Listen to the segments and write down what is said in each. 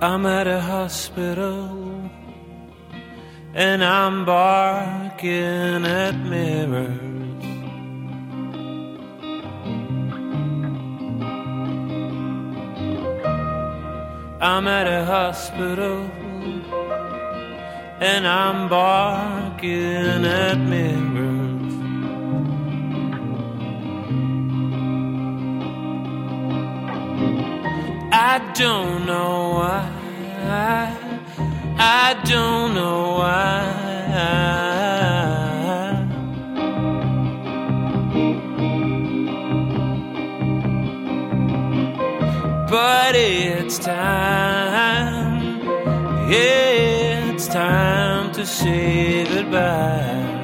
I'm at a hospital and I'm barking at mirrors. I'm at a hospital and I'm barking at mirrors. I don't know why. I don't know why. But it's time, yeah, it's time to say goodbye.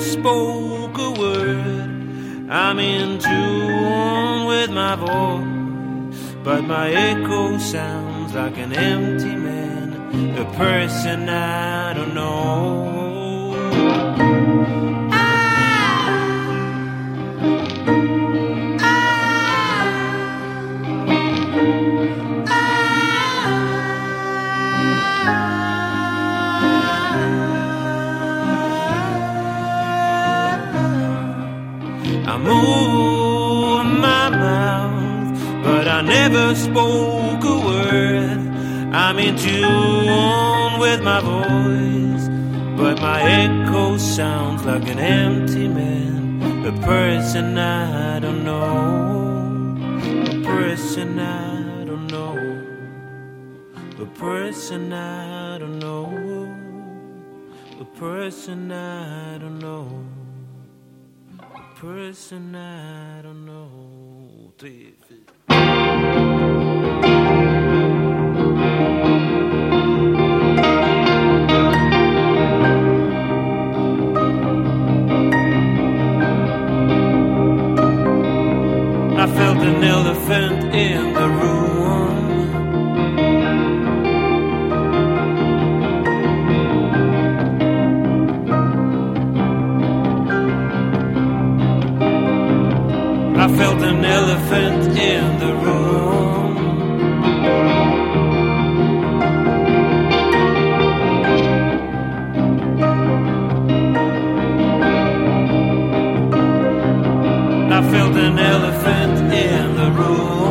Spoke a word. I'm in tune with my voice, but my echo sounds like an empty man, a person I don't know. I move my mouth, but I never spoke a word. I'm in tune with my voice, but my echo sounds like an empty man, a person I don't know, a person I don't know, a person I don't know, a person I don't know person I don't know. Three, four. Elephant in the room. I felt an elephant in the room.